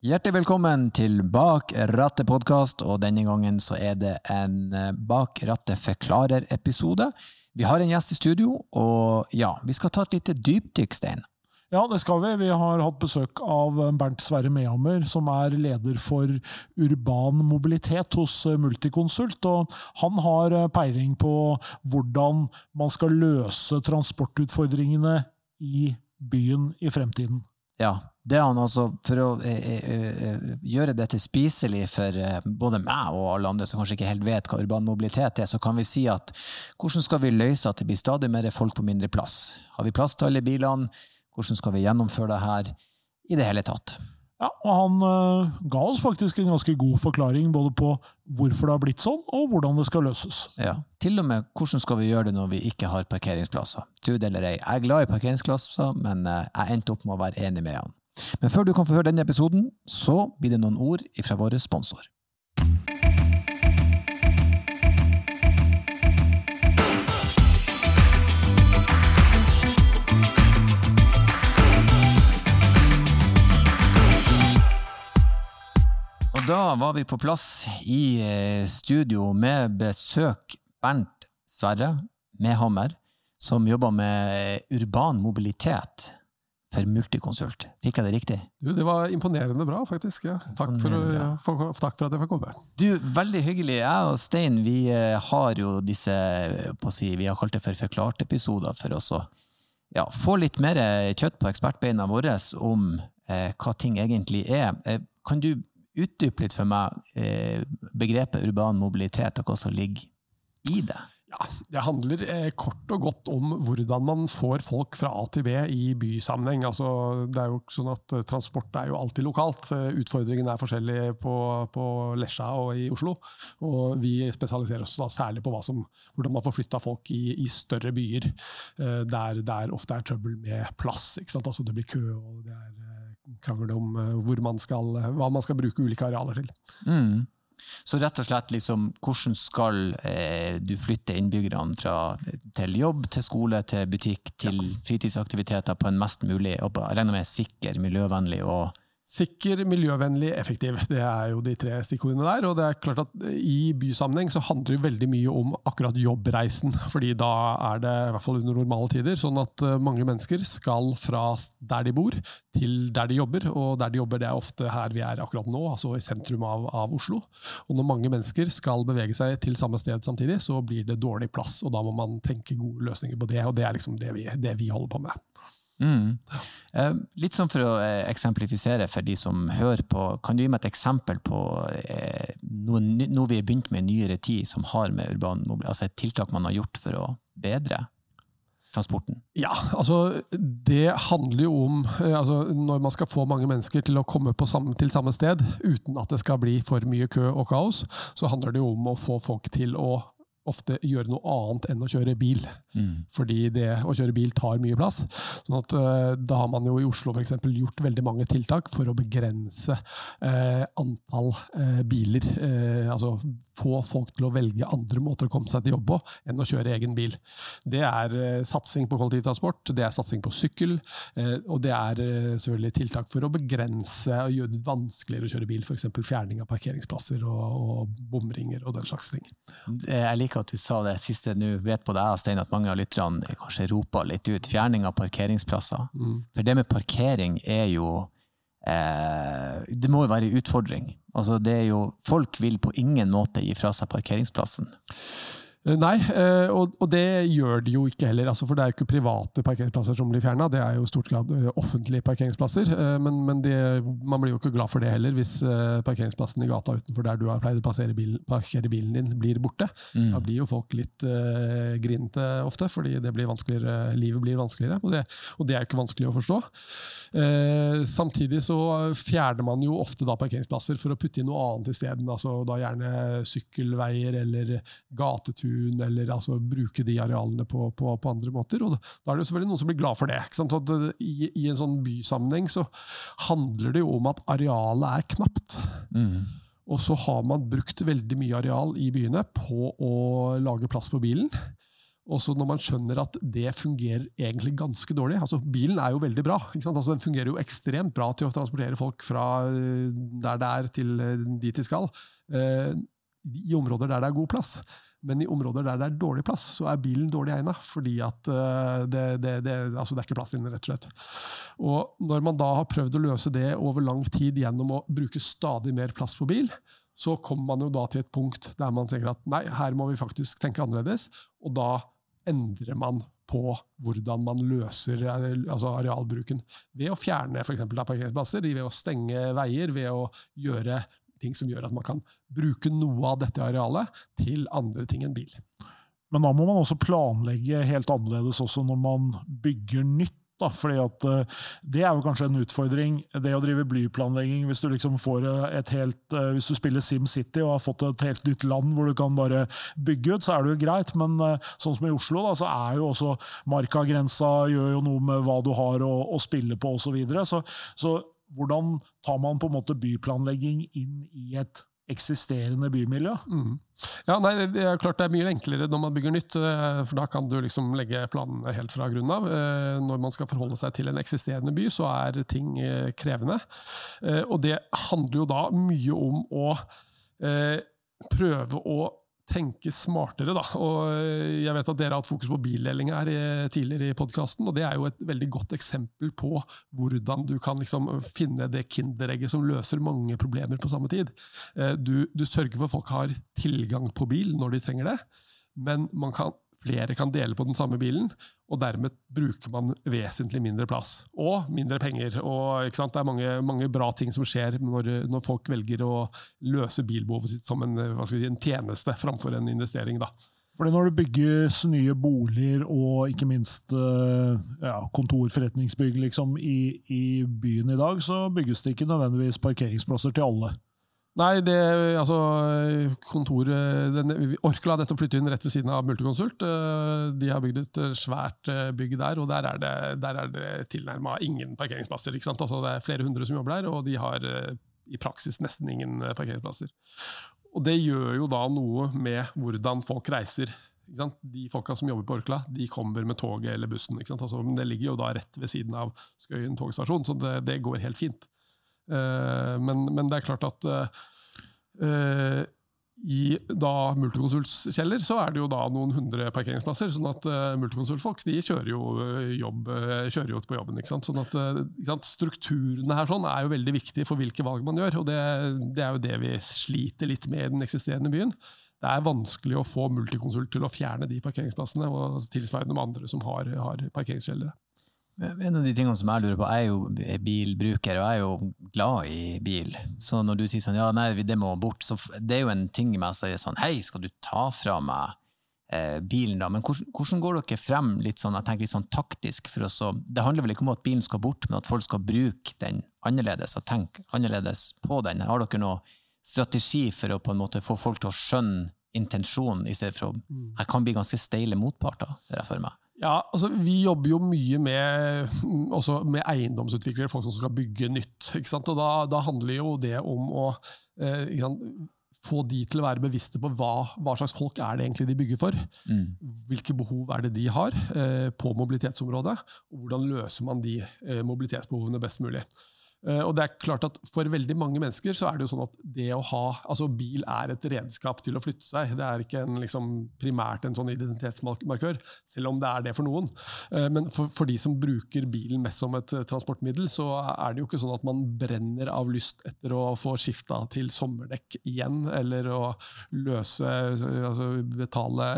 Hjertelig velkommen til Bak rattet-podkast, og denne gangen så er det en eh, Bak rattet forklarer-episode. Vi har en gjest i studio, og ja, vi skal ta et lite dypdykk, Stein. Ja, det skal vi. Vi har hatt besøk av Bernt Sverre Mehammer, som er leder for urban mobilitet hos Multiconsult. og Han har peiling på hvordan man skal løse transportutfordringene i byen i fremtiden. Ja, det han altså For å eh, eh, eh, gjøre dette spiselig for både meg og alle andre som kanskje ikke helt vet hva urban mobilitet er, så kan vi si at hvordan skal vi løse at det blir stadig mer folk på mindre plass? Har vi plass til alle bilene? Hvordan skal vi gjennomføre det her i det hele tatt? Ja, og Han uh, ga oss faktisk en ganske god forklaring både på hvorfor det har blitt sånn, og hvordan det skal løses. Ja, Til og med hvordan skal vi gjøre det når vi ikke har parkeringsplasser. Tro det eller ei, jeg er glad i parkeringsplasser, men uh, jeg endte opp med å være enig med han. Men før du kan få høre denne episoden, så blir det noen ord fra vår sponsor. Og da var vi på plass i eh, studio med besøk Bernt Sverre Mehammer, som jobber med urban mobilitet for Multiconsult. Fikk jeg det riktig? Du, det var imponerende bra, faktisk. Ja. Takk, for, å, for, takk, for, at jeg fikk komme. Du, Veldig hyggelig. Jeg og Stein vi eh, har jo disse på å si, vi har kalt det for forklart-episoder for oss å ja, få litt mer kjøtt på ekspertbeina våre om eh, hva ting egentlig er. Eh, kan du utdype litt for meg eh, begrepet urban mobilitet, og hva som ligger i det? Ja, Det handler eh, kort og godt om hvordan man får folk fra A til B i bysammenheng. Altså, det er jo sånn at eh, Transport er jo alltid lokalt. Eh, utfordringen er forskjellig på, på Lesja og i Oslo. Og vi spesialiserer oss da særlig på som, hvordan man får flytta folk i, i, større byer, der det ofte er trøbbel med plass. Altså, det blir kø, og det er krangel om man skal, hva man skal bruke ulike arealer til. Mm. Så rett og slett, liksom, hvordan skal eh, du flytte innbyggerne fra, til jobb, til skole, til butikk, til ja. fritidsaktiviteter på en mest mulig og jeg regner med sikker, miljøvennlig og Sikker, miljøvennlig, effektiv. Det er jo de tre stikkordene der. Og det er klart at I bysammenheng så handler det veldig mye om akkurat jobbreisen. fordi da er det, i hvert fall under normale tider, sånn at eh, mange mennesker skal fra der de bor, til der de jobber. Og der de jobber, det er ofte her vi er akkurat nå, altså i sentrum av, av Oslo. Og når mange mennesker skal bevege seg til samme sted samtidig, så blir det dårlig plass. Og da må man tenke gode løsninger på det, og det er liksom det vi, det vi holder på med. Mm. Eh, litt sånn for å eh, eksemplifisere for de som hører på, kan du gi meg et eksempel på eh, noe, noe vi har begynt med i nyere tid som har med urban mobilitet, altså et tiltak man har gjort for å bedre transporten? Ja, altså det handler jo om altså, Når man skal få mange mennesker til å komme samme, til samme sted uten at det skal bli for mye kø og kaos, så handler det jo om å få folk til å ofte gjøre noe annet enn å kjøre bil. Mm. Fordi det å kjøre bil tar mye plass. Sånn at uh, Da har man jo i Oslo for eksempel, gjort veldig mange tiltak for å begrense uh, antall uh, biler. altså få folk til å velge andre måter å komme seg til jobb på enn å kjøre egen bil. Det er satsing på kollektivtransport, det er satsing på sykkel, og det er selvfølgelig tiltak for å begrense og gjøre det vanskeligere å kjøre bil. F.eks. fjerning av parkeringsplasser og, og bomringer og den slags ting. Jeg liker at du sa det siste nå. Vet på deg, Stein, at mange av lytterne kanskje roper litt ut. Fjerning av parkeringsplasser. Mm. For det med parkering er jo eh, Det må jo være en utfordring. Altså, det er jo, folk vil på ingen måte gi fra seg parkeringsplassen. Eh, nei, eh, og, det gjør de jo ikke heller. Altså, for det er jo ikke private parkeringsplasser som blir fjerna, det er jo stort grad eh, offentlige parkeringsplasser. Men, men det, man blir jo ikke glad for det heller, hvis parkeringsplassen i gata utenfor der du har pleid å bilen, parkere bilen din, blir borte. Mm. Da blir jo folk litt uh, grinete ofte, fordi det blir livet blir vanskeligere. Og det, og det er jo ikke vanskelig å forstå. Uh, samtidig så fjerner man jo ofte da parkeringsplasser for å putte inn noe annet isteden. Altså, da gjerne sykkelveier eller gatetur tun, eller altså, bruke de arealene på, på, på, andre måter. Og da, da er det jo selvfølgelig noen som blir glad for det. I, I, en sånn bysammenheng så handler det jo om at arealet er knapt. Mm. Og så har man brukt veldig mye areal i byene på å lage plass for bilen. Og når man skjønner at det fungerer egentlig ganske dårlig altså Bilen er jo veldig bra. Altså, den fungerer jo ekstremt bra til å transportere folk fra eh, der det er, til eh, dit de skal. Eh, I områder der det er god plass. Men i områder der det er dårlig plass, så er bilen dårlig egna. Fordi at det, det, det, altså det er ikke plass inne, rett og slett. Og når man da har prøvd å løse det over lang tid gjennom å bruke stadig mer plass på bil, så kommer man jo da til et punkt der man tenker at nei, her må vi faktisk tenke annerledes. Og da endrer man på hvordan man løser altså arealbruken. Ved å fjerne for parkeringsplasser, ved å stenge veier, ved å gjøre ting som gjør at man kan bruke noe av dette arealet til andre ting enn bil. Men da må man også planlegge helt annerledes også når man bygger nytt. Da, fordi at uh, Det er jo kanskje en utfordring, det å drive blyplanlegging. Hvis du liksom får eh, et helt, uh, hvis du spiller SimCity og har fått et helt nytt land hvor du kan bare bygge ut, så er det jo greit. Men sånn som i Oslo, da, så er jo også markagrensa gjør jo noe med hva du har å, å spille på osv. Så, videre. så Så hvordan tar man på en måte byplanlegging inn i et eksisterende bymiljø? Mm. Ja, nei, det er klart det er mye enklere når man bygger nytt, eh, for da kan du liksom legge planene helt fra grunnen av. Eh, når man skal forholde seg til en eksisterende by, så er ting eh, krevende. Og det handler jo da mye om å prøve å tenke smartere. Da. Og jeg vet at dere har hatt fokus på bildeling her tidligere i podkasten, og det er jo et veldig godt eksempel på hvordan du kan liksom finne det kinderegget som løser mange problemer på samme tid. Eh, du, du sørger for at folk har tilgang på bil når de trenger det, men man kan flere kan dele på den samme bilen, og dermed bruker man vesentlig mindre plass. Og mindre penger. Og, Det er mange, mange, bra ting som skjer når, når, folk velger å løse bilbehovet sitt som en, si, en tjeneste framfor en investering. Da. Fordi Når det bygges nye boliger og ikke minst eh, ja, kontorforretningsbygg liksom, i, i byen i dag, så bygges det ikke nødvendigvis parkeringsplasser til alle. Nei, det, altså kontoret Orkla har flyttet inn rett ved siden av Multiconsult. Eh, de har bygd et eh, svært eh, bygg der, og der er det, der er det tilnærma ingen parkeringsplasser. Altså, det er flere hundre som jobber der, og de har i praksis nesten ingen parkeringsplasser. Og det gjør jo da noe med hvordan folk reiser. De folka som jobber på Orkla, de kommer med toget eller bussen. Altså, det ligger jo da rett ved siden av Skøyen togstasjon, så det, det går helt fint. Eh, men, men, det er klart at uh, i da Multiconsults kjeller så er det jo da noen hundre parkeringsplasser. sånn at uh, Multiconsult-folk de kjører jo, jobb, kjører jo på jobben. ikke sant? Sånn at sant? Strukturene her sånn er jo veldig viktige for hvilke valg man gjør. og det, det, er jo det vi sliter litt med i den eksisterende byen. Det er vanskelig å få Multiconsult til å fjerne de parkeringsplassene, og tilsvarende med andre som har, har parkeringskjellere. En av de tingene som jeg lurer på, jeg er jo bilbruker, og jeg er jo glad i bil. Så når du sier sånn, ja, nei, det må bort, så det er jo en ting som å er sånn, hei, skal du ta fra meg eh, bilen da? Men hvordan, hvordan, går dere frem litt sånn, jeg tenker litt sånn taktisk for oss? Det handler vel ikke om at bilen skal bort, men at folk skal bruke den annerledes, og tenke annerledes på den. Har dere noen strategi for å på en måte få folk til å skjønne intensjonen, i stedet for å mm. Her kan bli ganske steile motparter, ser jeg for meg. Ja, altså Vi jobber jo mye med, med eiendomsutviklere, folk som skal bygge nytt. ikke sant? Og Da, da handler jo det om å eh, få de til å være bevisste på hva, hva, slags folk er det egentlig de bygger for. Mm. Hvilke behov er det de har eh, på mobilitetsområdet, og hvordan løser man de eh, mobilitetsbehovene best mulig. Eh, og det er klart at For veldig mange mennesker så er det jo sånn at det å ha, altså bil er et redskap til å flytte seg. Det er ikke en, liksom, primært en sånn identitetsmarkør, selv om det er det for noen. Eh, men for, for, de som bruker bilen mest som et eh, transportmiddel, så er det jo ikke sånn at man brenner av lyst etter å få skifta til sommerdekk igjen, eller å løse altså betale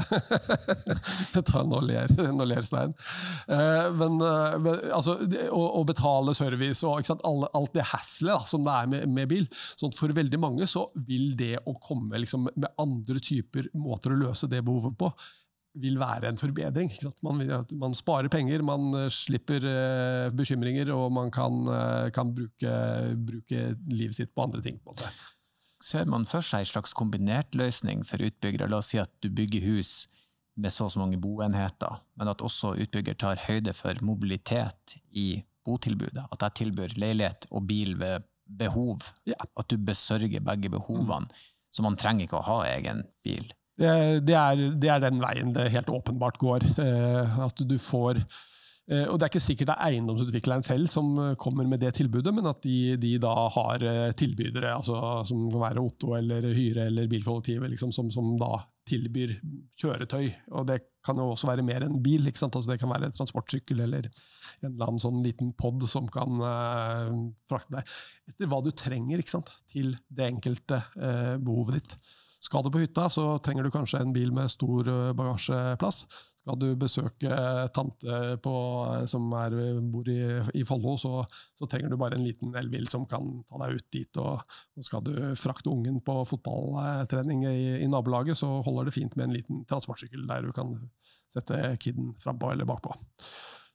Nå ler, ler Stein. Men altså, å, å betale service og ikke sant, alle alt det hasselet som det er med, med, bil. Sånn for veldig mange så vil det å komme liksom, med andre typer måter å løse det behovet på, vil være en forbedring. Man, man, sparer penger, man uh, slipper uh, bekymringer, og man kan, uh, kan bruke, bruke, livet sitt på andre ting. på en måte. Ser man for seg en slags kombinert løsning for utbyggere? La oss si at du bygger hus med så og så mange boenheter, men at også utbygger tar høyde for mobilitet i botilbudet. At jeg tilbyr leilighet og bil ved behov. Ja. At du besørger begge behovene. Mm. Så man trenger ikke å ha egen bil. Det, det, er, det, er, den veien det helt åpenbart går. Eh, at du får og Det er ikke sikkert det er eiendomsutvikleren selv som eh, kommer med det tilbudet, men at de, de da har tilbydere, altså, som kan være Otto eller Hyre eller Bilkollektivet, liksom, som, som, da tilbyr kjøretøy. Og Det kan jo også være mer enn bil. Altså, det kan være transportsykkel eller en eller annen sånn liten pod som kan uh, frakte deg etter hva du trenger til det enkelte uh, behovet ditt. Skal du på hytta, så trenger du kanskje en bil med stor eh, bagasjeplass. Skal du besøke tante på, som er, bor i, i Follo, så, så, trenger du bare en liten elbil som kan ta deg ut dit. Og, og skal du frakte ungen på fotballtrening i, i, nabolaget, så holder det fint med en liten transportsykkel der du kan sette kiden frampå eller bakpå.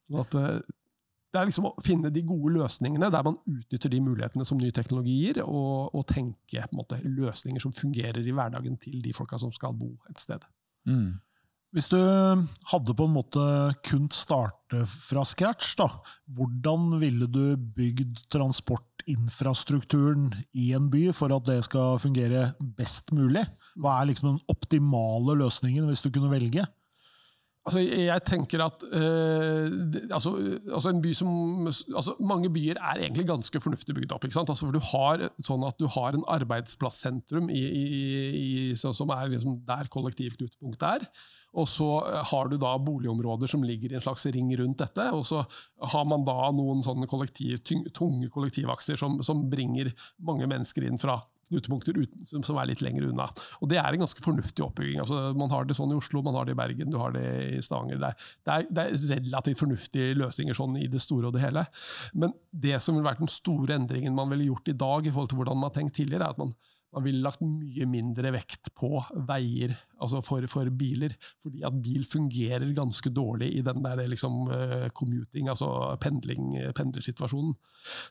Sånn at, eh, det er liksom å finne de gode løsningene der man utnytter de mulighetene som ny teknologi gir, og, og tenke måte, løsninger som fungerer i hverdagen til de folka som skal bo et sted. Mm. Hvis du hadde på en måte kunnet starte fra scratch, da, hvordan ville du bygd transportinfrastrukturen i en by for at det skal fungere best mulig? Hva er liksom den optimale løsningen, hvis du kunne velge? Altså, jeg tenker at øh, altså, altså, by som, altså, Mange byer er egentlig ganske fornuftig bygd opp. Altså, for du har sånn at du har en arbeidsplassentrum i, i, i, som er liksom der kollektivknutepunktet er. Og så har du da boligområder som ligger i en slags ring rundt dette. Og så har man da noen sånne kollektiv, tunge kollektivakser som, som bringer mange mennesker inn fra knutepunkter som er litt lenger unna. Og Det er en ganske fornuftig oppbygging. Altså, man har det sånn i Oslo, man har det i Bergen, du har det i Stavanger. Det er, det er, det er relativt fornuftige løsninger sånn i det store og det hele. Men det som ville vært den store endringen man ville gjort i dag, i forhold til hvordan man har tenkt tidligere, er at man man ville lagt mye mindre vekt på veier altså for, for, biler, fordi at bil fungerer ganske dårlig i den der liksom, uh, commuting, altså pendling, pendlersituasjonen.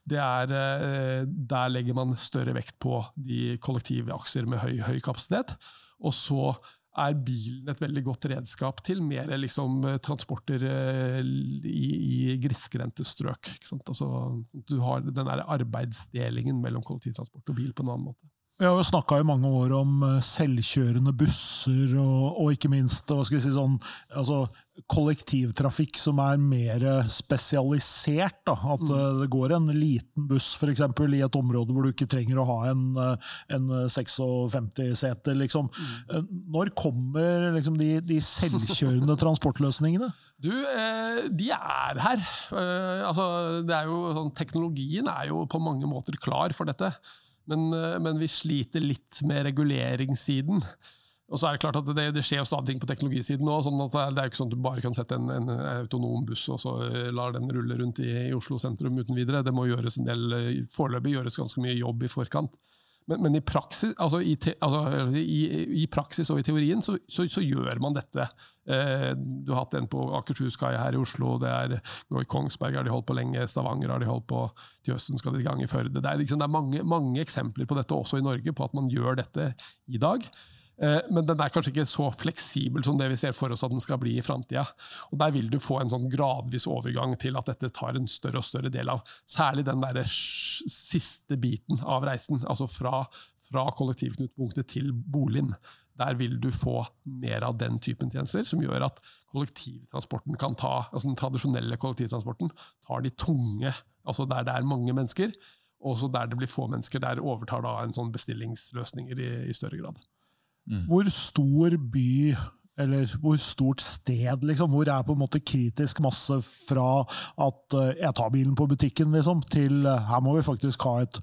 Det er, uh, der legger man større vekt på de kollektive akser med høy, høy kapasitet. Og så er bilen et veldig godt redskap til mer liksom, transporter uh, i, i grisgrendte strøk. Altså, du har den arbeidsdelingen mellom kollektivtransport og bil på en annen måte. Vi har jo snakka i mange år om eh, selvkjørende busser, og, og ikke minst si, sånn, altså, kollektivtrafikk som er mer spesialisert. Da. At mm. Eh, det går en liten buss for eksempel, i et område hvor du ikke trenger å ha en, eh, en 56-seter. Liksom. Mm. Når kommer liksom, de, de selvkjørende transportløsningene? Du, de er her. altså, er jo, sånn, teknologien er jo på mange måter klar for dette. Men, eh, men, vi sliter litt med reguleringssiden. Og så er Det klart at det, det skjer jo stadig ting på teknologisiden òg. Sånn det, er jo ikke sånn at du bare kan sette en, en autonom buss og så eh, lar den rulle rundt i, i, Oslo sentrum uten videre. Det må gjøres en del, eh, Foreløpig gjøres ganske mye jobb i forkant. Men, men i, praksis, altså i, te, altså i, i, praksis, og i teorien så, så, så gjør man dette. Eh, du har hatt en på Akershuskai her i Oslo, det er i Kongsberg har de holdt på lenge, Stavanger har de holdt på, til høsten skal de i gang i Førde. Det er, liksom, det er mange, mange eksempler på dette også i Norge, på at man gjør dette i dag. Eh, men den er kanskje ikke så fleksibel som det vi ser for oss at den skal bli i framtida. Der vil du få en sånn gradvis overgang til at dette tar en større og større del av særlig den der siste biten av reisen, altså fra, fra kollektivknutepunktet til boligen. Der vil du få mer av den typen tjenester, som gjør at kollektivtransporten kan ta, altså den tradisjonelle kollektivtransporten tar de tunge, altså der det er mange mennesker, og så der det blir få mennesker, der overtar da en sånn bestillingsløsninger i, i større grad. Mm. Hvor stor by eller hvor stort sted, liksom? Hvor er på en måte kritisk masse fra at uh, jeg tar bilen på butikken, liksom, til uh, her må vi faktisk ha et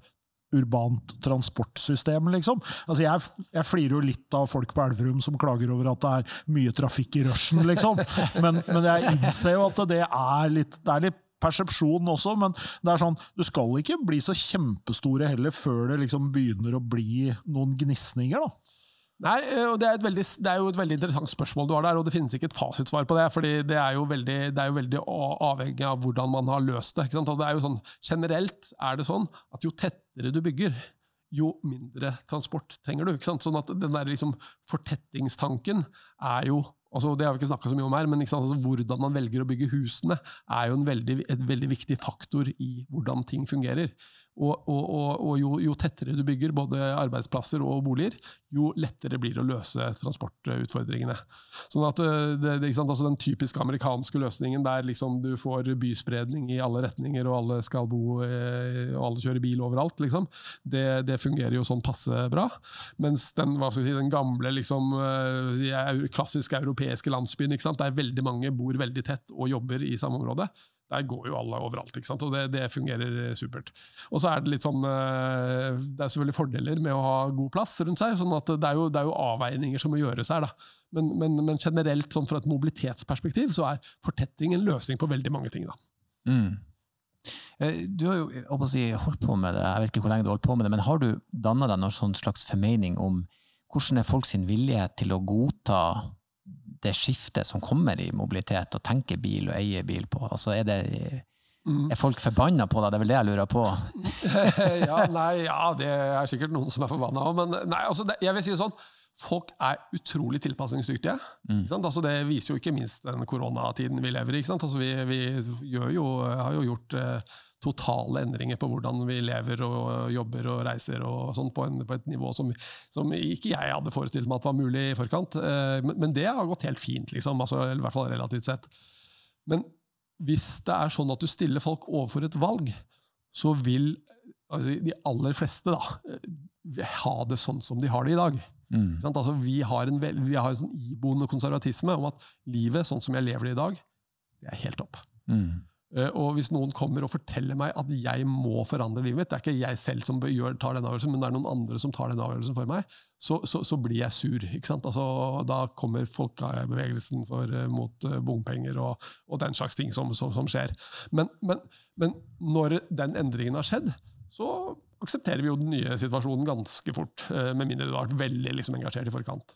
urbant transportsystem, liksom. Altså, jeg, jeg flirer jo litt av folk på Elverum som klager over at det er mye trafikk i rushen, liksom. Men, men jeg innser jo at det er litt, det er litt persepsjon også, men det er sånn, du skal ikke bli så kjempestore heller før det liksom begynner å bli noen gnisninger. da. Nei, eh, og det er, veldig, det er, jo et veldig interessant spørsmål du har der, og det finnes ikke et fasitsvar på det. fordi det er jo veldig, er jo veldig avhengig av hvordan man har løst det. Det er jo sånn, generelt er det sånn at jo tettere du bygger, jo mindre transport trenger du. Sånn at den der liksom fortettingstanken er jo altså Det har vi ikke snakka så mye om her, men altså hvordan man velger å bygge husene, er jo en veldig, et veldig viktig faktor i hvordan ting fungerer. Og, og, og, jo, jo, tettere du bygger både arbeidsplasser og boliger, jo lettere blir det å løse transportutfordringene. Sånn at eh, det, det, altså Den typiske amerikanske løsningen der liksom du får byspredning i alle retninger, og alle skal bo eh, og alle kjører bil overalt, liksom, det, det, fungerer jo sånn passe bra. Mens den, si, den gamle liksom, eh, klassiske europeiske landsbyen, der veldig mange bor veldig tett og jobber i samme område, der går jo alle overalt, ikke sant? og det, det, fungerer eh, supert. Og så er det litt sånn eh, Det er selvfølgelig fordeler med å ha god plass rundt seg, sånn at det er jo, det er jo avveininger som må gjøres her. da. Men, men, men, generelt, sånn fra et mobilitetsperspektiv, så er fortetting en løsning på veldig mange ting. da. Mm. Eh, du har jo si, holdt på med det, jeg vet ikke hvor lenge du har holdt på med det, men har du danna deg noen sånn slags formening om hvordan er folk sin vilje til å godta det skiftet som kommer i mobilitet, og tenke bil og eie bil på? Altså, er, det, mm. er folk forbanna på deg? Det er vel det jeg lurer på? ja, nei, ja, det er sikkert noen som er forbanna òg, men nei, altså, det, jeg vil si det sånn. Folk er utrolig tilpasningsdyktige. Mm. Altså, det viser jo ikke minst den koronatiden vi lever i. Altså, vi, vi jo, har jo gjort eh, totale endringer på hvordan vi lever og jobber og reiser og sånn på, på, et nivå som, som, ikke jeg hadde forestilt meg at var mulig i forkant. Eh, men, men det har gått helt fint, liksom, altså, i hvert fall relativt sett. Men hvis det er sånn at du stiller folk overfor et valg, så vil altså, de aller fleste da, eh, ha det sånn som de har det i dag. Mm. Altså, vi har en, vi har en sånn iboende konservatisme om at livet sånn som jeg lever det i dag, det er helt topp. Mm. Eh, og hvis noen kommer og forteller meg at jeg må forandre livet mitt, det er ikke jeg selv som gjør, tar den avgjørelsen, men det er noen andre som tar den avgjørelsen for meg, så, så, så blir jeg sur. Altså, da kommer folkebevegelsen for, eh, mot eh, bompenger og, og, den slags ting som, som, som skjer. Men, men, men, når den endringen har skjedd, så aksepterer vi jo den nye situasjonen ganske fort. Med mindre du har vært veldig liksom, engasjert i forkant.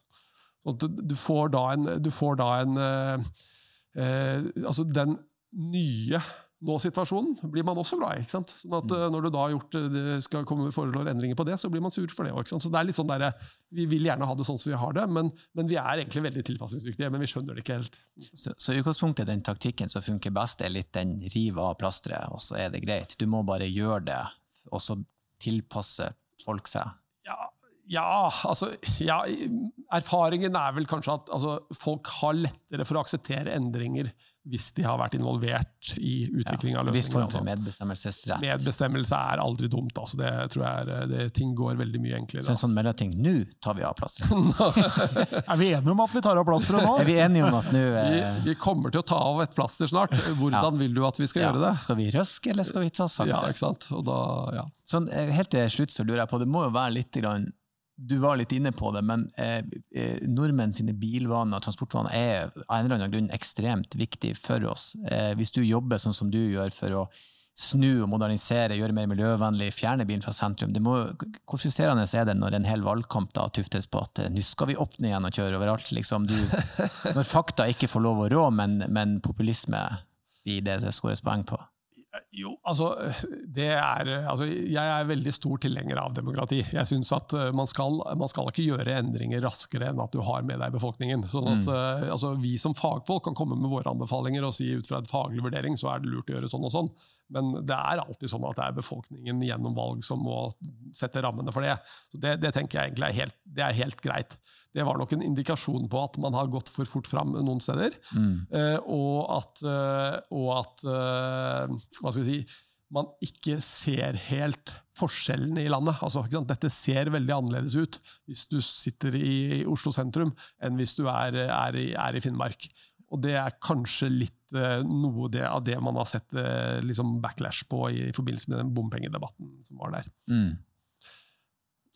Så du, du, får da en, du får da en eh, altså den nye nå-situasjonen blir man også glad i. ikke sant? Sånn at mm. eh, Når du da har gjort, eh, skal komme foreslår endringer på det, så blir man sur for det òg. Så det er litt sånn der, Vi vil gjerne ha det sånn som vi har det, men, men vi er egentlig veldig tilpasningsdyktige. Men vi skjønner det ikke helt. Så, så i utgangspunktet den taktikken som funker best, er litt den riv av plasteret, og så er det greit. Du må bare gjøre det, og så tilpasser folk seg. Ja, ja, altså ja, Erfaringen er vel kanskje at altså, folk har lettere for å akseptere endringer hvis de har vært involvert i utvikling ja, av løsninger. Hvis form for medbestemmelsesrett. Medbestemmelse er aldri dumt. Altså. Det tror jeg er, det, Ting går veldig mye enklere. Så en sånn mellomting Nå tar vi av plasteret. er vi enige om at vi tar av plasteret nå? er vi enige om at nå eh... vi, vi, kommer til å ta av et plaster snart. Hvordan ja. vil du at vi skal ja. gjøre det? Skal vi røske, eller skal vi ta sakte? Ja, ikke sant? Da, ja. Sånn, eh, helt til slutt så lurer jeg på, det må jo være litt grann du var litt inne på det, men eh, eh, nordmenn sine bilvaner og transportvaner er av en eller annen grunn ekstremt viktig for oss. Eh, hvis du jobber sånn som du gjør for å snu og modernisere, gjøre mer miljøvennlig, fjerne bilen fra sentrum. Det må, hvor frustrerende er det når en hel valgkamp da tuftes på at eh, nå skal vi åpne igjen og kjøre overalt? Liksom. Du, når fakta ikke får lov å rå, men, men populisme blir det det skåres poeng på? Jo, altså, det er, altså Jeg er veldig stor tilhenger av demokrati. Jeg synes at eh, man skal, man skal, ikke gjøre endringer raskere enn at du har med deg befolkningen. Sånn at mm. Eh, altså, Vi som fagfolk kan komme med våre anbefalinger og si ut fra en faglig vurdering så er det lurt å gjøre sånn og sånn. Men det er alltid sånn at det er befolkningen gjennom valg som må sette rammene for det. Så Det, det tenker jeg egentlig er helt, det er helt greit. Det var nok en indikasjon på at man har gått for fort fram noen steder. Mm. Uh, og at, uh, og at uh, hva skal vi si, man ikke ser helt forskjellene i landet. Altså, Dette ser veldig annerledes ut hvis du sitter i Oslo sentrum, enn hvis du er, er, i, er i, Finnmark. Og det er kanskje litt noe det, av det man har sett liksom backlash på i forbindelse med den bompengedebatten som var der. Mm.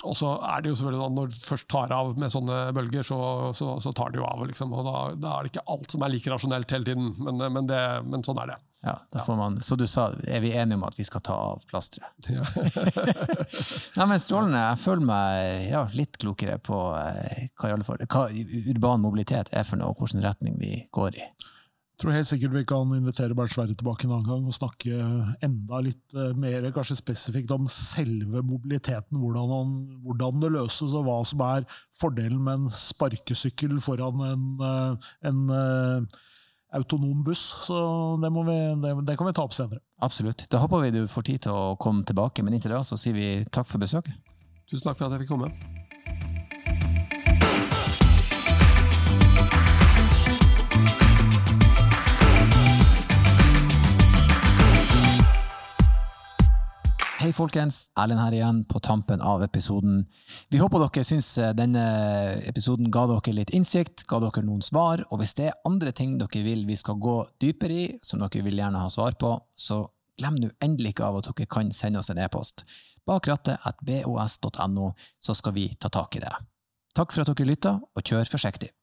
Og så er det jo selvfølgelig da, Når du først tar av med sånne bølger, så, så, så tar det jo av. Liksom, og da, da, er det ikke alt som er like rasjonelt hele tiden, men, men, det, men sånn er det. Ja, man, Så du sa, er vi enige om at vi skal ta av plasteret? Ja. Nei, men Strålende. Jeg føler meg ja, litt klokere på eh, hva, hva urban mobilitet er for noe, og hvilken retning vi går i tror helt sikkert vi kan invitere Bernt Sverre tilbake en annen gang og snakke enda litt eh, mer kanskje spesifikt om selve mobiliteten. Hvordan, han, hvordan, det løses, og hva som er fordelen med en sparkesykkel foran en, eh, en, eh, autonom buss. Så det, vi, det, det, kan vi ta opp senere. Absolutt. Da håper vi du får tid til å komme tilbake, men inntil da så sier vi takk for besøket. Tusen takk for at jeg fikk komme. Hei, folkens. Erlend her igjen på tampen av episoden. Vi håper dere syns eh, denne episoden ga dere litt innsikt, ga dere noen svar. Og hvis det er andre ting dere vil vi skal gå dypere i, som dere vil gjerne ha svar på, så glem nå endelig ikke av at dere kan sende oss en e-post. Bak rattet at bos.no, så skal vi ta tak i det. Takk for at dere lytta, og kjør forsiktig.